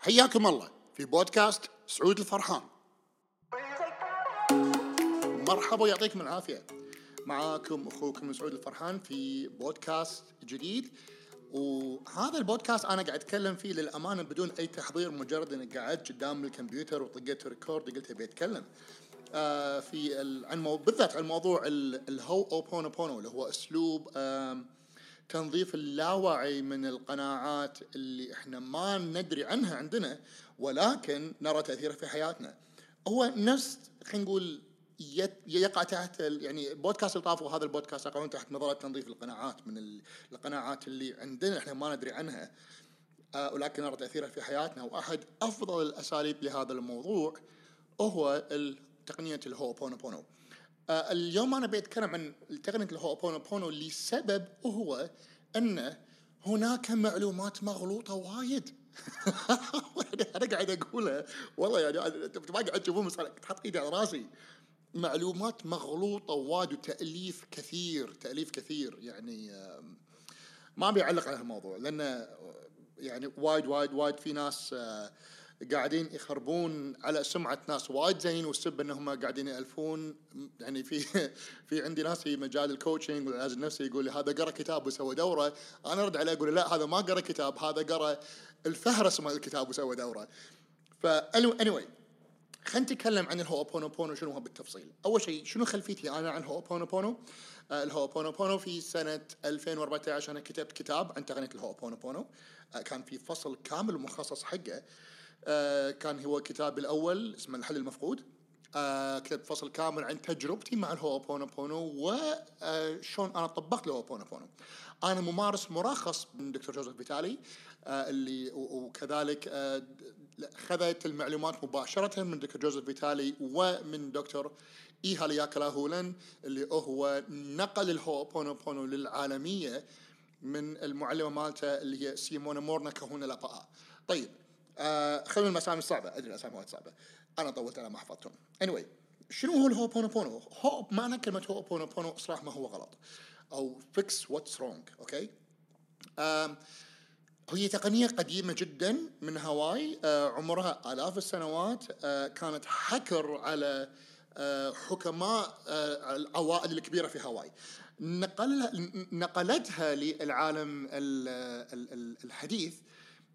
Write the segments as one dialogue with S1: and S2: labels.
S1: حياكم الله في بودكاست سعود الفرحان. مرحبا ويعطيكم العافية. معاكم أخوكم سعود الفرحان في بودكاست جديد. وهذا البودكاست أنا قاعد أتكلم فيه للأمانة بدون أي تحضير مجرد أني قاعد قدام الكمبيوتر وطقيت record قلت أبي أتكلم. آه في عن. بالذات عن موضوع ال- الهو أوبونوبونو اللي هو أسلوب آم، تنظيف اللاوعي من القناعات اللي إحنا ما ندري عنها عندنا ولكن نرى تاثيرها في حياتنا. هو نفس خلينا نقول يقع تحت يعني بودكاست اللي طافوا هذا البودكاست يقعون تحت نظاره تنظيف القناعات من ال- القناعات اللي عندنا إحنا ما ندري عنها آه، ولكن نرى تاثيرها في حياتنا وأحد أفضل الأساليب لهذا الموضوع هو تقنية الهوبونوبونو. آه، اليوم أنا بتكلم عن تقنيه الهوبونوبونو لسبب وهو أن هناك معلومات مغلوطة وايد. أنا قاعد اقولها والله يعني ما قاعد تشوفون بس تحط إيدي على راسي. معلومات مغلوطة وايد وتأليف كثير تأليف كثير. يعني ما ابي اعلق على هالموضوع لأنه يعني وايد وايد وايد في ناس آه، قاعدين يخربون على سمعة ناس وايد زين والسبب إنهم قاعدين يألفون. يعني في في عندي ناس في مجال ال coaching والعلاج النفسي يقول لي هذا قرأ كتاب وسوى دورة. أنا أرد عليه أقول لا هذا ما قرأ كتاب هذا قرأ الفهرس مال الكتاب وسوى دورة. فا anyway خلينا نتكلم عن الهوبونوبونو شنو هو بالتفصيل. أول شيء شنو خلفيتي أنا عن الهوبونوبونو؟ آه الهوبونوبونو في سنة 2014 أنا كتبت كتاب عن تقنية الهوبونوبونو. آه كان في فصل كامل مخصص حقه. كان هو كتابي الأول اسمه الحل المفقود. آه كتبت فصل كامل عن تجربتي مع الهوبونوبونو وشون أنا طبقت الهوبونوبونو. أنا ممارس مرخص من دكتور جو فيتالي آه اللي وكذلك آه خذت المعلومات مباشرة من دكتور جوزيف فيتالي ومن دكتور إيها لياكلا هولن اللي هو نقل الهوبونوبونو للعالمية من المعلمة مالته اللي هي سيمونا مورنا كهونا لابا طيب آه خلينا الاسامي الصعبة أدري الأسامي وايد صعبة. أنا طولت على ما حفظتهم. Anyway شنو هو الهوبونوبونو؟ هو معنى كلمة هوبونوبونو اصلاح ما هو غلط. أو fix what's wrong أوكي؟ هي تقنية قديمة جدا من هاواي. آه، عمرها آلاف السنوات. آه، كانت حكر على آه، حكماء العوائل الكبيرة في هاواي. نقلها نقلتها للعالم ال- ال- ال- الحديث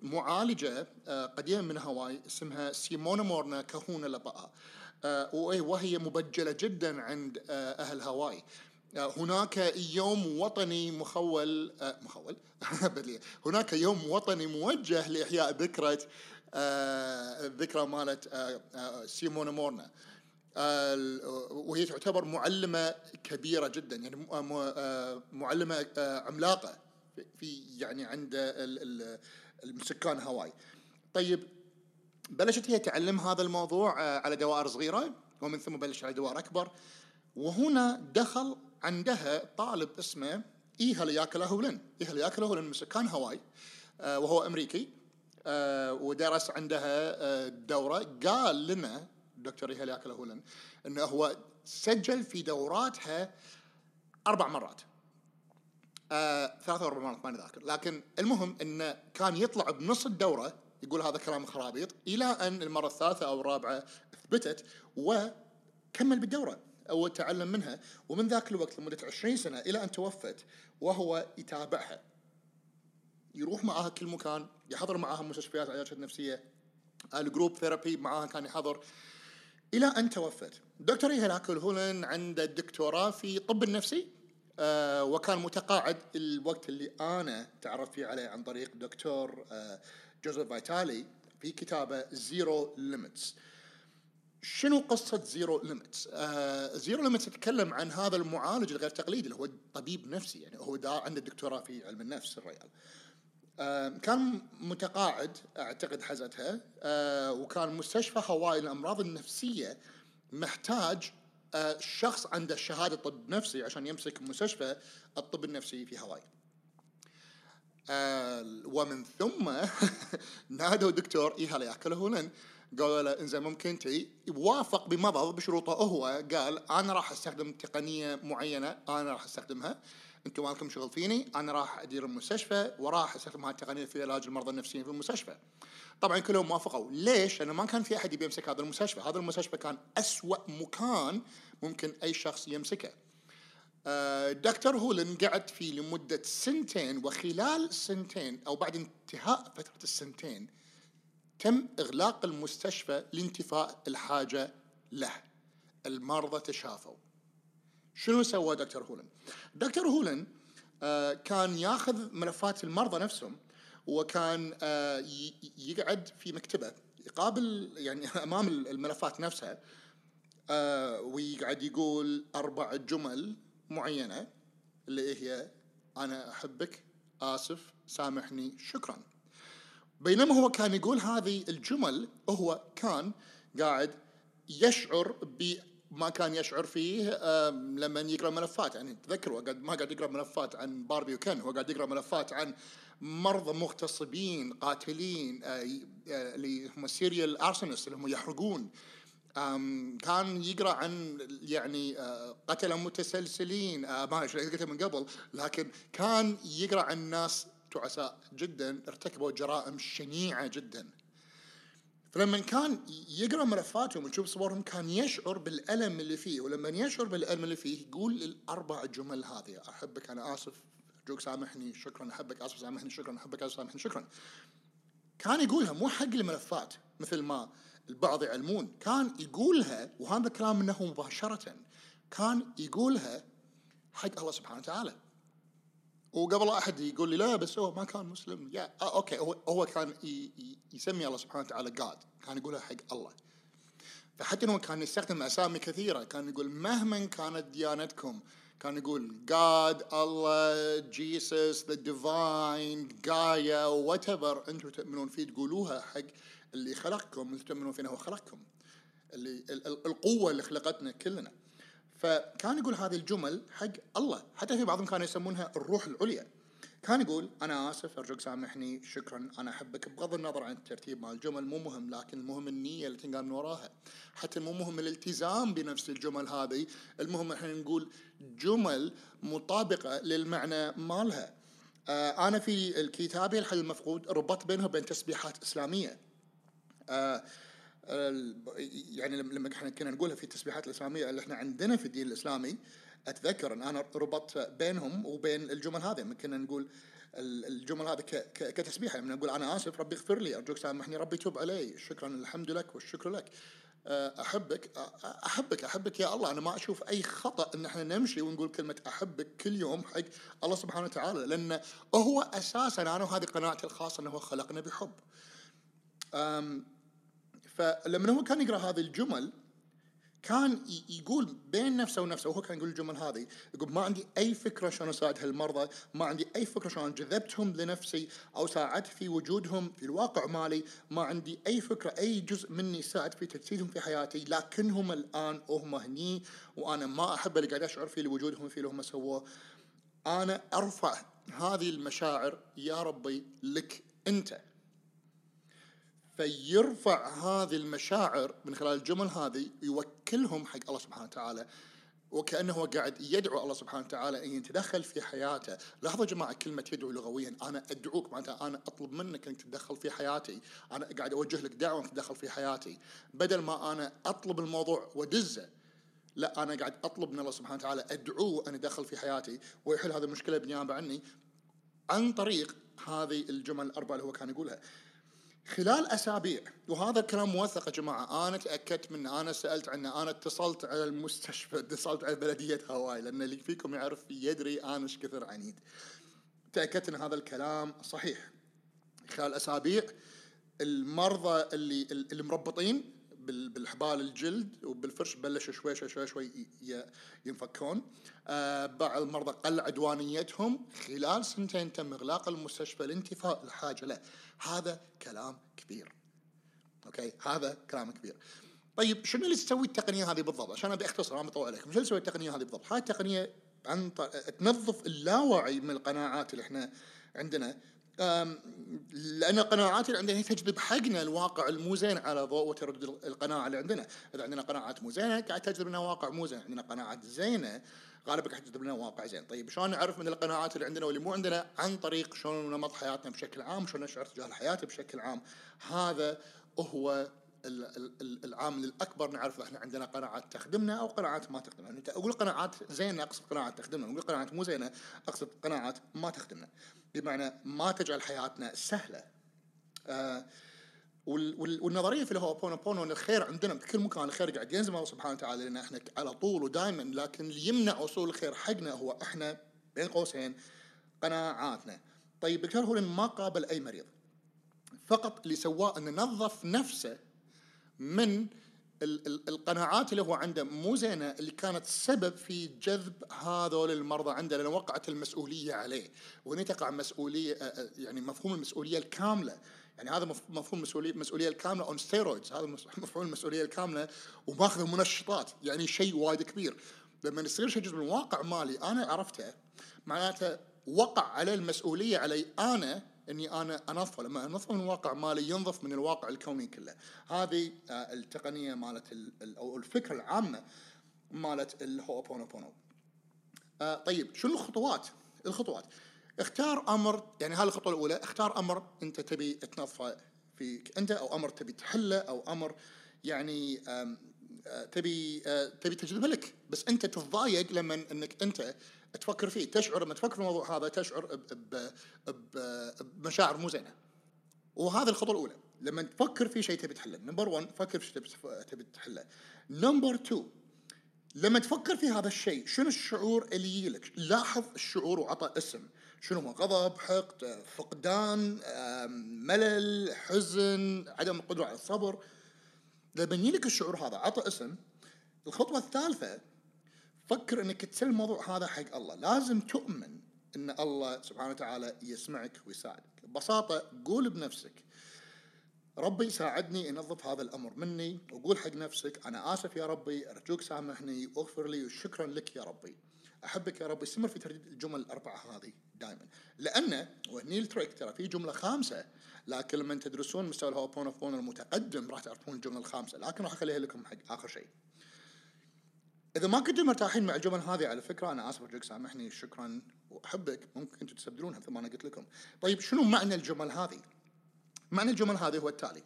S1: معالجة آه، قديمة من هاواي اسمها سيمونا مورنا كهونا لابا آه، وهي مبجلة جدا عند آه، أهل هاواي هناك يوم وطني مخول مخول. هناك يوم وطني موجه لإحياء ذكرى الذكرى مالت سيمونا مورنا. وهي تعتبر معلمة كبيرة جدا يعني معلمة عملاقة في يعني عند السكان هاواي. طيب بلشت هي تعلم هذا الموضوع آه، على دوائر صغيرة ومن ثم بلش على دوائر أكبر. وهنا دخل عندها طالب اسمه إيها لياكلا هولن إيها لياكلا هولن من سكان هاواي آه، وهو أمريكي آه، ودرس عندها دورة. قال لنا دكتور إيها لياكلا هولن أنه هو سجل في دوراتها أربع مرات. آه، ثلاثة أو أربع مرات ماني ذاكر. لكن المهم انه كان يطلع بنص الدورة يقول هذا كلام خرابيط إلى أن المرة الثالثة أو الرابعة أثبتت وكمل بالدورة أو تعلم منها. ومن ذاك الوقت لمدة 20 سنة إلى أن توفت وهو يتابعها. يروح معاها كل مكان يحضر معاها مستشفيات علاجات نفسية ال group therapy معاها كان يحضر. إلى أن توفت. دكتور هيلاك هولن عنده دكتوراه في طب النفسي آه وكان متقاعد الوقت اللي أنا تعرفت فيه عليه عن طريق دكتور آه جوزيف فايتالي في كتابه Zero Limits. شنو قصة Zero Limits؟ Zero Limits يتكلم عن هذا المعالج الغير تقليدي اللي هو طبيب نفسي يعني هو دا عنده دكتوراه في علم النفس الريال. آه، كان متقاعد أعتقد حزتها آه، وكان مستشفى هواي للامراض النفسية محتاج شخص عنده شهادة طب نفسي عشان يمسك مستشفى الطب النفسي في هواي. آه، ومن ثم نادوا دكتور ايها ياكله هولن قالوا له إنزين ممكن تي وافق بمضض بشروطه هو قال أنا راح أستخدم تقنية معينة أنا راح أستخدمها أنتم مالكم شغل فيني أنا راح أدير المستشفى وراح أستخدم هاي التقنية في علاج المرضى النفسيين في المستشفى. طبعا كلهم وافقوا ليش؟ لأنه ما كان في أحد يبي يمسك هذا المستشفى. هذا المستشفى كان أسوأ مكان ممكن أي شخص يمسكه. آه، دكتور هولن قعد فيه لمدة سنتين وخلال السنتين أو بعد انتهاء فترة السنتين تم إغلاق المستشفى لانتفاء الحاجة له. المرضى تشافوا. شنو سوى دكتور هولن؟ دكتور هولن آه، كان ياخذ ملفات المرضى نفسهم وكان آه، يقعد في مكتبه يقابل يعني امام الملفات نفسها ويقعد يقول أربع جمل معينه اللي هي أنا احبك اسف سامحني شكرا بينما هو كان يقول هذه الجمل هو كان قاعد يشعر بما كان يشعر فيه لما يقرأ ملفات. يعني تذكروا ما قاعد يقرأ ملفات عن باربي وكن هو قاعد يقرأ ملفات عن مرضى مغتصبين قاتلين آه، آه، اللي هم serial arsonists اللي هم يحرقون. كان يقرأ عن يعني آه، قتله متسلسلين ما قلت من قبل. لكن كان يقرأ عن ناس تعساء جدا ارتكبوا جرائم شنيعة جدا. فلما كان يقرأ ملفاتهم ويشوف صورهم كان يشعر بالألم اللي فيه. ولما يشعر بالألم اللي فيه يقول الأربع جمل هذه. أحبك أنا آسف. ارجوك سامحني شكرا. أحبك آسف سامحني شكرا. أحبك آسف سامحني شكرا. كان يقولها مو حق الملفات مثل ما البعض يعلمون. كان يقولها وهذا كلام منه مباشرة كان يقولها حق الله سبحانه وتعالى. وقبل أحد يقول لي لا بس هو ما كان مسلم. يا آه أوكي هو هو كان يسمي الله سبحانه وتعالى God كان يقولها حق الله. فحتى إنه كان يستخدم أسامي كثيرة. كان يقول مهما كانت ديانتكم. كان يقول God الله Jesus the divine Gaia whatever أنتم تؤمنون فيه تقولوها حق اللي خلقكم اللي تؤمنون فيه هو خلقكم. اللي القوة اللي خلقتنا كلنا. فكان يقول هذه الجمل حق الله. حتى في بعضهم كانوا يسمونها الروح العليا. كان يقول أنا آسف أرجوك سامحني شكرا أنا أحبك بغض النظر عن الترتيب مال الجمل مو مهم لكن المهم النية اللي تنقال من وراها. حتى مو مهم الالتزام بنفس الجمل هذه المهم إحنا نقول جمل مطابقة للمعنى مالها. آه أنا في الكتابي الحل المفقود ربطت بينها وبين تسبيحات إسلامية. آه يعني لما إحنا كنا نقولها في التسبيحات الإسلامية اللي إحنا عندنا في الدين الإسلامي أتذكر إن أنا ربطت بينهم وبين الجمل هذه. كنا نقول الجمل هذه كتسبيحة لما نقول أنا آسف ربي اغفر لي أرجوك سامحني ربي توب علي شكرا الحمد لك والشكر لك. آه، أحبك أحبك أحبك يا الله. أنا ما أشوف أي خطأ إن إحنا نمشي ونقول كلمة أحبك كل يوم حق الله سبحانه وتعالى لأن هو أساسا أنا وهذه قناعتي الخاصة إنه هو خلقنا بحب. فلما هو كان يقرأ هذه الجمل كان يقول بين نفسه ونفسه وهو كان يقول الجمل هذه يقول ما عندي أي فكرة شلون أساعد هالمرضى ما عندي أي فكرة شلون جذبتهم لنفسي أو ساعدت في وجودهم في الواقع مالي ما عندي أي فكرة أي جزء مني ساعد في تجسيدهم في حياتي لكنهم الآن وهم هني وأنا ما أحب اللي قاعد أشعر فيه لوجودهم فيه اللي هم سووه. أنا أرفع هذه المشاعر يا ربي لك أنت. فيرفع هذه المشاعر من خلال الجمل هذه يوكلهم حق الله سبحانه وتعالى. وكأنه هو قاعد يدعو الله سبحانه وتعالى إن يتدخل في حياته، لاحظوا يا جماعة كلمة يدعو لغويا، أنا أدعوك معناتها أنا أطلب منك انك تتدخل في حياتي، أنا قاعد أوجه لك دعوة انك تتدخل في حياتي، بدل ما أنا أطلب الموضوع ودزه لا أنا قاعد أطلب من الله سبحانه وتعالى أدعوه أن يدخل في حياتي. ويحل هذه المشكلة بالنيابه عني عن طريق هذه الجمل الأربعة اللي هو كان يقولها. خلال أسابيع وهذا الكلام موثق يا جماعة. أنا تأكدت منه أنا سألت عنه أنا اتصلت على المستشفى اتصلت على بلدية هاواي لأن اللي فيكم يعرف يدري أنا إيش كثر عنيد. تأكدت إن هذا الكلام صحيح. خلال أسابيع المرضى اللي اللي مربطين بالحبال الجلد وبالفرش بلشوا شوي شوي شوي شوي ينفكون. آه بعض المرضى قل عدوانيتهم خلال سنتين تم إغلاق المستشفى لانتفاء الحاجة له. هذا كلام كبير. أوكي؟ هذا كلام كبير. طيب شنو اللي تسوي التقنية هذه بالضبط؟ عشان أبي أختصر ما بطول عليكم. شنو اللي تسوي التقنية هذه بالضبط؟ هاي التقنية عن تنظف اللاوعي من القناعات اللي إحنا عندنا. لأن القناعات اللي عندنا هي تجذب حقنا الواقع المو زين على ضوء وتردد القناعة اللي عندنا، إذا عندنا قناعات مو زينه قاعد تجذب لنا واقع مو زين، عندنا قناعات زينة غالبا قاعد تجذب لنا واقع زين، طيب شلون نعرف من القناعات اللي عندنا واللي مو عندنا؟ عن طريق شلون نمط حياتنا بشكل عام، شلون نشعر تجاه الحياة بشكل عام، هذا هو العامل الأكبر نعرف إحنا عندنا قناعات تخدمنا أو قناعات ما تخدمنا، يعني أقول قناعات زينة أقصد قناعات تخدمنا، أقول قناعات مو زينة أقصد قناعات ما تخدمنا، بمعنى ما تجعل حياتنا سهلة. آه وال- وال- والنظرية في الهوبونوبونو إن الخير عندنا بكل مكان الخير قاعد ينزل الله سبحانه وتعالى لأن إحنا على طول ودائما لكن اللي يمنع وصول الخير حقنا هو إحنا بين قوسين قناعاتنا. طيب دكتور هولن ما قابل أي مريض. فقط اللي سواه إنه نظف نفسه من ال- ال- القناعات اللي هو عنده مو زينة اللي كانت سبب في جذب هذول المرضى عنده لأن وقعت المسؤولية عليه. وهنا تقع مسؤولية يعني مفهوم المسؤولية الكاملة. يعني هذا مف- مفهوم المسؤوليه المسؤوليه الكاملة on steroids هذا مفهوم المسؤولية الكاملة وماخذ منشطات. يعني شيء وايد كبير. لما يصير شيء جزء من واقع مالي أنا عرفته معناته وقع عليه المسؤولية علي أنا إني أنا انظفه لما انظفه من الواقع مالي ينظف من الواقع الكوني كله. هذه آه، التقنية مالت ال- ال- أو الفكرة العامة مالت الهوبونوبونو آه طيب شنو الخطوات؟ الخطوات. اختار أمر يعني هذه الخطوة الأولى اختار أمر أنت تبي تنظفه فيك أنت أو أمر تبي تحله أو أمر يعني آه، تبي تبي تجذبه لك. بس أنت تتضايق لما إنك أنت تفكر فيه تشعر لما تفكر في الموضوع هذا تشعر بمشاعر مو زينه وهذه الخطوة الأولى لما تفكر في شيء تبي تحله. نمبر 1 فكر في شيء تبي- تحله. نمبر 2 لما تفكر في هذا الشيء شنو الشعور اللي يجيلك؟ لاحظ الشعور وعطى اسم. شنو هو؟ غضب حقد فقدان ملل حزن عدم القدره على الصبر. لما يجيلك الشعور هذا عطى اسم. الخطوة الثالثة فكر إنك تسلم الموضوع. هذا حق الله. لازم تؤمن إن الله سبحانه وتعالى يسمعك ويساعدك. ببساطة قول بنفسك. ربي ساعدني انظف هذا الأمر مني وقول حق نفسك أنا آسف يا ربي أرجوك سامحني واغفر لي وشكرا لك يا ربي. أحبك يا ربي. استمر في ترديد الجمل الأربعة هذه دائما. لأن وهني ال trick ترى في جملة خامسة. لكن لما تدرسون مستوى الهوبونوبونو المتقدم راح تعرفون الجملة الخامسة. لكن راح أخليها لكم حق آخر شيء. إذا ما كنتم مرتاحين مع الجمل هذه على فكرة أنا آسف أرجوك سامحني شكرا وأحبك. ممكن أنتم تستبدلونها مثل ما أنا قلت لكم. طيب شنو معنى الجمل هذه؟ معنى الجمل هذه هو التالي.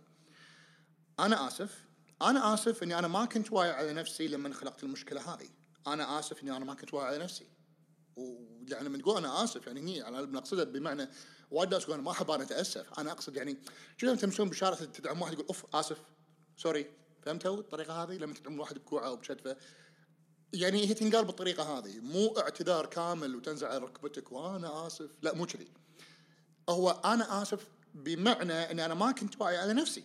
S1: أنا آسف أنا آسف إني أنا ما كنت واعي على نفسي لما خلقت المشكلة هذه. أنا آسف إني أنا ما كنت واعي على نفسي. ويعني لما تقول أنا آسف يعني هني أنا بنقصدها بمعنى وايد ناس يقولون ما أحب أنا أتأسف. أنا أقصد يعني شو لما تمشون بالشارع تدعم واحد يقول أوف آسف سوري فهمتوا الطريقة هذه؟ لما تدعم واحد بكوعة أو بشتفة يعني هي تنقال بالطريقة هذه. مو اعتذار كامل وتنزل على ركبتك وأنا آسف. لا مو كذي. هو أنا آسف بمعنى اني أنا ما كنت واعي على نفسي.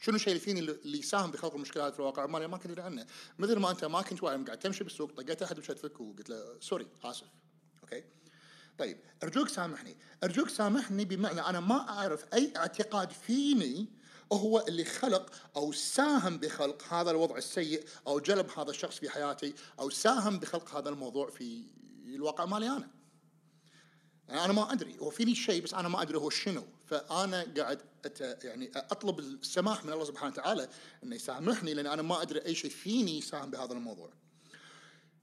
S1: شنو الشيء اللي فيني اللي يساهم بخلق المشكلة في الواقع؟ مالي ما كنت أدري عنه. مثل ما أنت ما كنت واعي قاعد تمشي بالسوق طقيت أحد بشتفك وقلت له sorry آسف. okay؟ طيب أرجوك سامحني. أرجوك سامحني بمعنى أنا ما أعرف أي اعتقاد فيني هو اللي خلق أو ساهم بخلق هذا الوضع السيء أو جلب هذا الشخص في حياتي أو ساهم بخلق هذا الموضوع في الواقع مالي أنا. يعني أنا ما أدري هو فيني شيء بس أنا ما أدري هو شنو. فأنا قاعد أت يعني أطلب السماح من الله سبحانه وتعالى إنه يسامحني لأن أنا ما أدري أي شيء فيني يساهم بهذا الموضوع.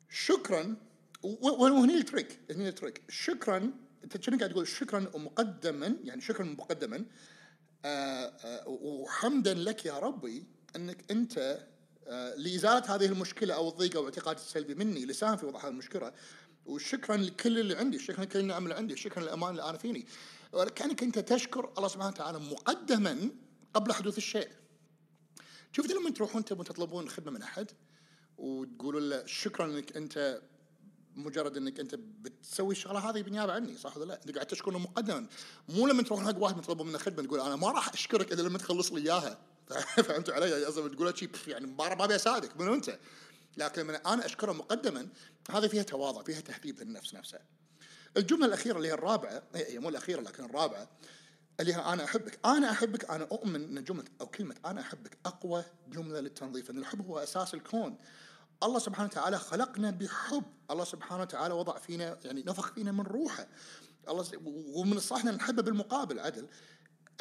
S1: شكرا وهني ال trick هني ال trick. شكرا أنت قاعد تقول؟ شكرا مقدما يعني شكرا مقدما وحمدا لك يا ربي أنك أنت آه، لإزالة هذه المشكلة أو الضيق أو الاعتقاد السلبي مني لسان في وضع هذه المشكلة. وشكرا لكل اللي عندي شكرا لكل النعم اللي عندي شكرا للامان اللي أنا فيني. كانك أنت تشكر الله سبحانه وتعالى مقدما قبل حدوث الشيء. شفت لما تروحون تبون تطلبون خدمة من أحد وتقولوا له شكرا أنك أنت مجرد إنك أنت بتسوي الشغلة هذه بالنيابه عني صح ولا لا؟ انت قاعد تشكره مقدما مو لما تروح حق واحد تطلب منه خدمة تقول أنا ما راح أشكرك إلا لما تخلص لي إياها فهمتوا علي؟ قصدي تقول يعني ما ابي أساعدك منو أنت؟ لكن لما أنا أشكره مقدما هذا فيها تواضع فيها تهذيب للنفس نفسها. الجملة الأخيرة اللي هي الرابعة هي هي مو الأخيرة لكن الرابعة اللي هي أنا أحبك، أنا أحبك أنا أؤمن إن جملة أو كلمة أنا أحبك أقوى جملة للتنظيف، إن الحب هو أساس الكون. الله سبحانه وتعالى خلقنا بحب، الله سبحانه وتعالى وضع فينا يعني نفخ فينا من روحه. الله ومن الصح نحبه بالمقابل عدل.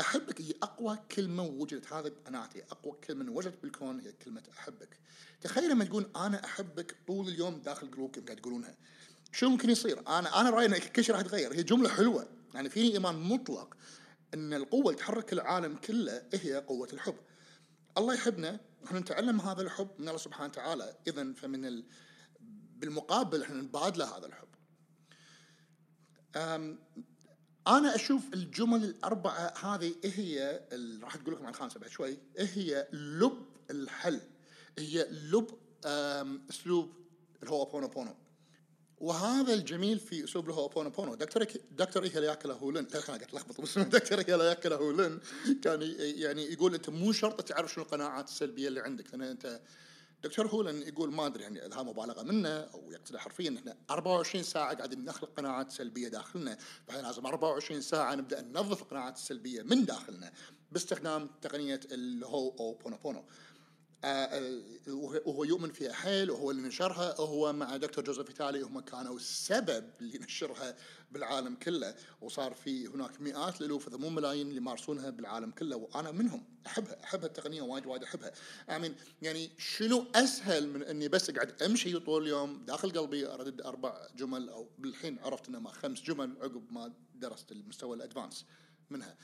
S1: أحبك هي أقوى كلمة وجدت. هذا قناعتي أقوى كلمة وجدت بالكون هي كلمة أحبك. تخيل لما تقول أنا أحبك طول اليوم داخل جروبكم قاعد تقولونها. شو ممكن يصير؟ أنا أنا رأيي ان كل شيء راح يتغير. هي جملة حلوة. يعني فيني إيمان مطلق إن القوة اللي تحرك العالم كله هي قوة الحب. الله يحبنا إحنا نتعلم هذا الحب من الله سبحانه وتعالى. اذا فمن ال... بالمقابل إحنا نبادله هذا الحب. أنا أشوف الجمل الأربعة هذه هي ال- راح أقول لكم عن الخامسة بعد شوي. هي لب الحل. هي لب أسلوب الهو بونو بونو. وهذا الجميل في أسلوب الهو بونو بونو دكتور دكتور ايهياكالا هولن. لا أنا قاعد اتلخبط بس دكتور ايهياكالا هولن. كان يعني يقول أنت مو شرط تعرف شنو القناعات السلبية اللي عندك. لأن أنت دكتور هولن يقول ما أدري يعني اذا مبالغة منه أو يقصد حرفيا إحنا 24 ساعة قاعدين نخلق قناعات سلبية داخلنا. فإحنا لازم 24 ساعة نبدأ ننظف القناعات السلبية من داخلنا باستخدام تقنية الهو أو بونو بونو وهو وهو يؤمن فيها حيل وهو اللي نشرها وهو مع دكتور جوزيف فيتالي هم كانوا السبب اللي نشرها بالعالم كله. وصار في هناك مئات الالوف اذا مو ملايين اللي يمارسونها بالعالم كله وأنا منهم. أحبها احب التقنية وايد وايد أحبها. آمين. يعني شنو أسهل من إني بس اقعد أمشي طول اليوم داخل قلبي اردد أربع جمل أو بالحين عرفت إنه ما خمس جمل عقب ما درست المستوى ال advanced منها.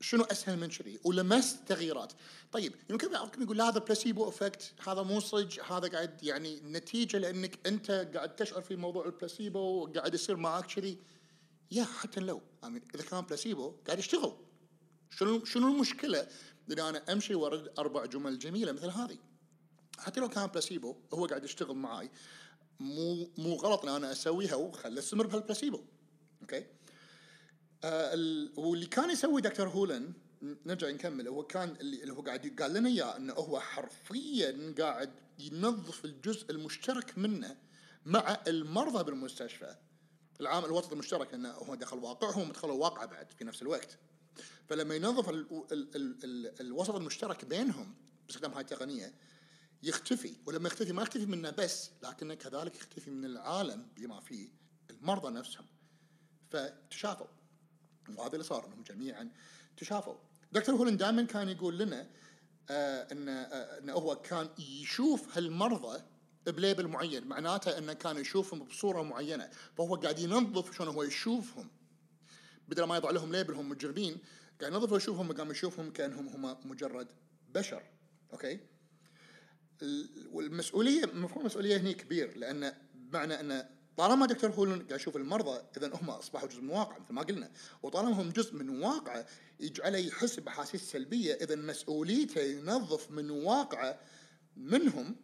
S1: شنو أسهل من كذي؟ ولمست تغييرات طيب يمكن بعضكم يقول لا هذا placebo effect هذا مو صج هذا قاعد يعني نتيجة لأنك أنت قاعد تشعر في موضوع البلاسيبو قاعد يصير معك كذي. يا حتى لو إذا كان بلاسيبو قاعد يشتغل. شنو شنو المشكلة؟ ان أنا أمشي واردد أربع جمل جميلة مثل هذه. حتى لو كان بلاسيبو هو قاعد يشتغل معاي. مو مو غلط إن أنا أسويها وخلي أستمر بهال placebo okay؟ آه، ال- واللي كان يسوي دكتور هولن نرجع نكمل هو كان اللي هو قاعد قال لنا إياه إنه هو حرفيا قاعد ينظف الجزء المشترك منه مع المرضى بالمستشفى. العامل الوسط المشترك إنه هو دخل واقعهم ودخلوا واقعه بعد في نفس الوقت. فلما ينظف ال ال ال ال الوسط المشترك بينهم باستخدام هاي التقنية يختفي. ولما يختفي ما يختفي منه بس لكنه كذلك يختفي من العالم بما فيه المرضى نفسهم. فتشافوا. وهذا اللي صار انهم جميعا تشافوا. دكتور هولن دائما كان يقول لنا آه إن آه انه هو كان يشوف هالمرضى ب label معين معناته إنه كان يشوفهم بصورة معينة فهو قاعد ينظف شلون هو يشوفهم. بدل ما يضع لهم label هم مجرمين قاعد ينظف ويشوفهم قام يشوفهم كأنهم هم مجرد بشر. okay؟ ال- والمسؤولية مفهوم المسؤولية هنا كبير لأن بمعنى ان طالما دكتور هولن قاعد يشوف المرضى إذا هم أصبحوا جزء من الواقع مثل ما قلنا وطالما هم جزء من واقعه يجعله يحس بأحاسيس سلبية إذا مسؤوليته ينظف من واقعه منهم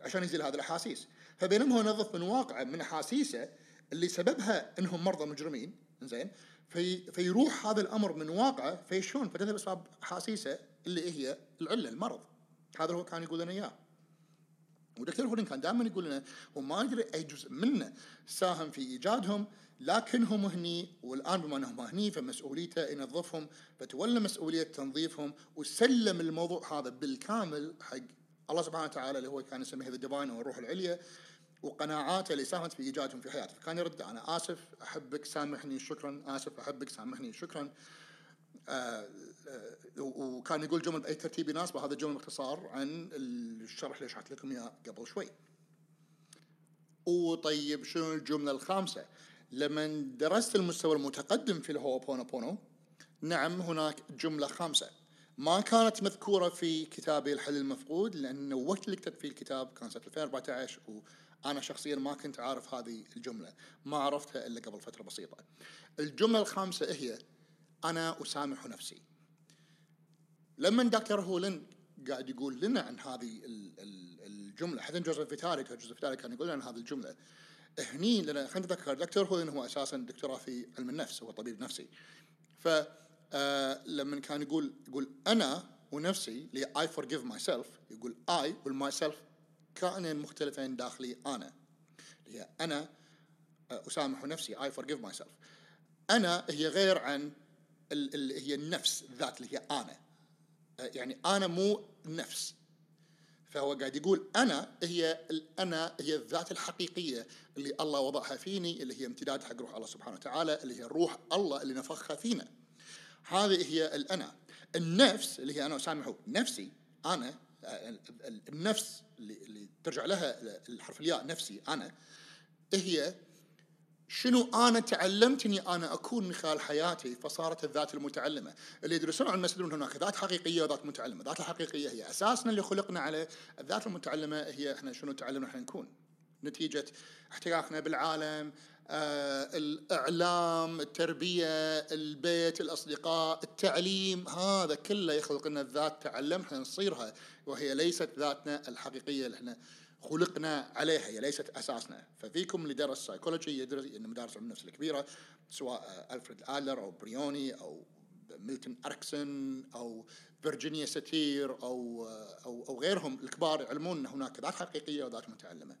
S1: عشان يزيل هذه الأحاسيس. فبينما هو ينظف من واقعه من أحاسيسه اللي سببها إنهم مرضى مجرمين زين في فيروح هذا الأمر من واقعه فيشون فتذهب اسباب أحاسيسه اللي هي العلة المرض. هذا هو كان يقول لنا إياه. ودكتور هولين كان دائما يقول لنا هو ما يدري أي جزء منه ساهم في إيجادهم لكنهم هني والآن بما أنهم هني فمسؤوليته ينظفهم فتولى مسؤولية تنظيفهم وسلم الموضوع هذا بالكامل حق الله سبحانه وتعالى اللي هو كان يسميه the divine أو الروح العليا وقناعاته اللي ساهمت في إيجادهم في حياته. فكان يردد أنا آسف أحبك سامحني شكرا آسف أحبك سامحني شكرا. وكان يقول جمل باي ترتيب يناسبه هذا جمل باختصار عن الشرح اللي شرحت لكم إياه قبل شوي. وطيب شنو الجملة الخامسة؟ لما درست المستوى المتقدم في الهو بونو بونو نعم هناك جملة خامسة ما كانت مذكورة في كتابي الحل المفقود لأنه وقت اللي كتبت فيه الكتاب كان سنة 2014 وأنا شخصيا ما كنت عارف هذه الجملة ما عرفتها إلا قبل فترة بسيطة. الجملة الخامسة هي أنا أسامح نفسي. لما دكتور هولن قاعد يقول لنا عن هذه ال- ال- الجملة حتى جوزيف فيتالي جوزيف فيتالي كان يقول لنا عن هذه الجملة. هني لأن خلينا نتذكر دكتور هولن هو أساسا دكتوراه في علم النفس هو طبيب نفسي. ف آه، لما كان يقول يقول أنا ونفسي اللي I forgive myself يقول I وال myself كائنين مختلفين داخلي أنا. اللي هي أنا آه، أسامح نفسي I forgive myself أنا هي غير عن اللي هي النفس ذات اللي هي أنا. يعني أنا مو نفس. فهو قاعد يقول أنا هي الانا هي الذات الحقيقية اللي الله وضعها فيني اللي هي امتداد حق روح الله سبحانه وتعالى اللي هي روح الله اللي نفخها فينا. هذه هي الانا. النفس اللي هي أنا أسامحه نفسي أنا النفس اللي ترجع لها الحرف الياء نفسي أنا هي شنو أنا تعلمت اني أنا أكون من خلال حياتي؟ فصارت الذات المتعلمة. اللي يدرسون علم يستدلون هناك ذات حقيقية وذات متعلمة، الذات الحقيقية هي أساسنا اللي خلقنا عليه، الذات المتعلمة هي إحنا شنو تعلمنا إحنا نكون. نتيجة احتكاكنا بالعالم، آه، الإعلام، التربية، البيت، الأصدقاء، التعليم، هذا كله يخلق لنا الذات تعلم إحنا نصيرها. وهي ليست ذاتنا الحقيقية اللي إحنا خلقنا عليها هي ليست أساسنا ففيكم اللي درس سايكولوجي يدرس إن مدارس علم النفس الكبيرة سواء ألفريد ادلر أو بريوني أو ميلتون اركسون أو فيرجينيا ساتير أو أو أو غيرهم الكبار يعلمون إن هناك ذات حقيقية وذات متعلمة.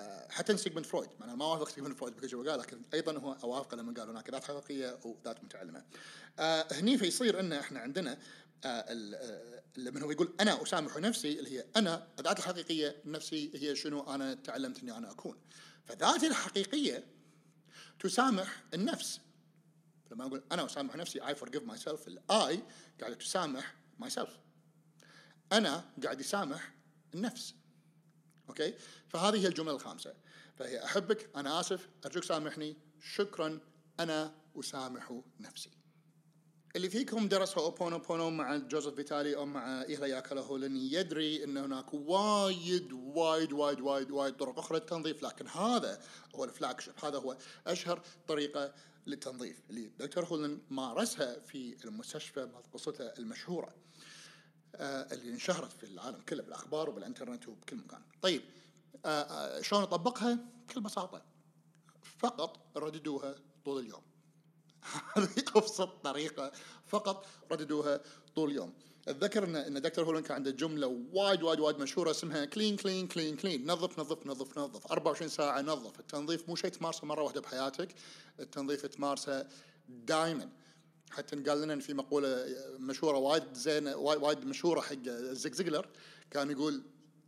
S1: آه، حتى سيجموند فرويد أنا ما أوافق سيجموند فرويد بكل قال لكن أيضا هو اوافق لما قال هناك ذات حقيقية وذات متعلمة. آه هني فيصير إن إحنا عندنا لما هو يقول أنا أسامح نفسي اللي هي أنا الذات الحقيقية نفسي هي شنو أنا تعلمت إني أنا أكون. فذاتي الحقيقية تسامح النفس. لما أقول أنا أسامح نفسي I forgive myself ال I قاعدة تسامح myself. أنا قاعد يسامح النفس. okay؟ فهذه هي الجملة الخامسة. فهي أحبك أنا آسف أرجوك سامحني شكرا أنا أسامح نفسي. اللي فيكم درس هو أوبونو بونو مع جوزيف فيتالي أو مع إيهياكالا هولن يدري إن هناك وايد وايد وايد وايد وايد طرق أخرى للتنظيف لكن هذا هو ال flagship هذا هو أشهر طريقة للتنظيف اللي دكتور هولن مارسها في المستشفى قصته المشهورة آه اللي انشهرت في العالم كله بالأخبار وبالإنترنت وبكل مكان. طيب آه آه شلون أطبقها؟ بكل بساطة فقط رددوها طول اليوم. هذه أبسط طريقة فقط رددوها طول اليوم. أتذكر ان إن دكتور هولن كان عنده جملة وايد وايد وايد مشهورة اسمها clean clean clean clean. نظف نظف نظف نظف. 24 ساعة نظف. التنظيف مو شيء تمارسه مرة واحدة بحياتك. التنظيف تمارسه دائما حتى قال لنا في مقولة مشهورة وايد زينه وايد مشهورة حق زيجلر. كان يقول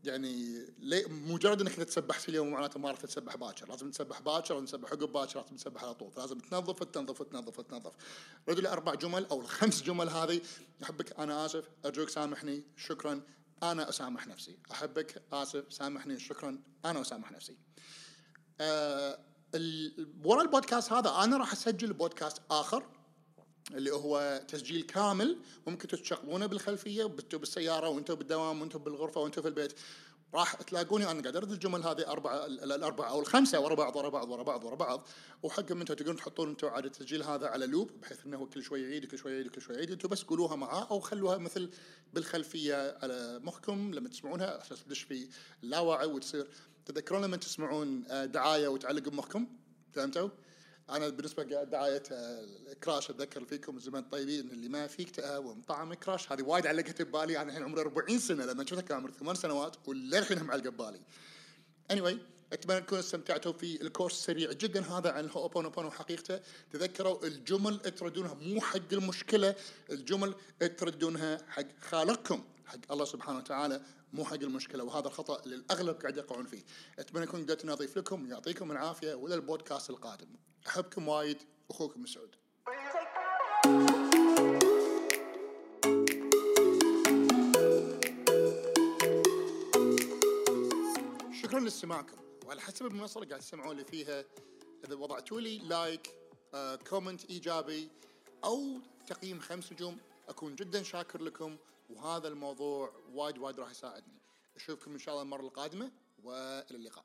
S1: يعني مجرد إنك تسبح في اليوم معناته ما عرفت تسبح باكر، لازم تسبح باكر، لازم تسبح عقب باكر، لازم تسبح على طول، فلازم تنظف تنظف تنظف تنظف. ردوا أربع جمل أو الخمس جمل هذه. أحبك أنا آسف ارجوك سامحني شكرا. أنا أسامح نفسي، أحبك آسف سامحني شكرا. أنا أسامح نفسي. آه ورا البودكاست هذا أنا راح أسجل بودكاست آخر. اللي هو تسجيل كامل ممكن تشغلونه بالخلفية وأنتم بالسيارة وأنتم بالدوام وأنتم بالغرفة وأنتم في البيت. راح تلاقوني أنا قاعد أرد الجمل هذه أربعة الأربعة أو الخمسة ورا بعض ورا بعض ورا بعض ورا بعض. وحقكم أنتم تقدرون تحطون أنتم عاد التسجيل هذا على لوب بحيث إنه كل شوي يعيد كل شوي يعيد كل شوي يعيد. أنتم بس قولوها معاه أو خلوها مثل بالخلفية على مخكم لما تسمعونها أساس تدش في اللاوعي وتصير تذكرون لما تسمعون آه، دعاية وتعلق بمخكم؟ فهمتوا؟ أنا بالنسبة دعاية كراش أتذكر فيكم زمان طيبين اللي ما فيك تقاوم طعم كراش هذه وايد علقت ببالي أنا الحين عمري 40 سنة لما شفتها كان عمري ثمان سنوات وللحين معلقه ببالي. anyway أتمنى تكونوا استمتعتوا في الكورس السريع جدا هذا عن هوبونوبونو حقيقته. تذكروا الجمل تردونها مو حق المشكلة الجمل تردونها حق خالقكم حق الله سبحانه وتعالى مو حق المشكلة وهذا الخطأ اللي الأغلب قاعد يقعون فيه. أتمنى اكون قدرت نضيف لكم يعطيكم العافية وإلى البودكاست القادم. أحبكم وايد أخوكم مسعود شكرا لاستماعكم. وعلى حسب المنصة اللي قاعد تسمعون لي فيها. إذا وضعتوا لي لايك آه، كومنت إيجابي أو تقييم خمس نجوم أكون جدا شاكر لكم وهذا الموضوع وايد وايد راح يساعدني. أشوفكم إن شاء الله المرة القادمة وإلى اللقاء.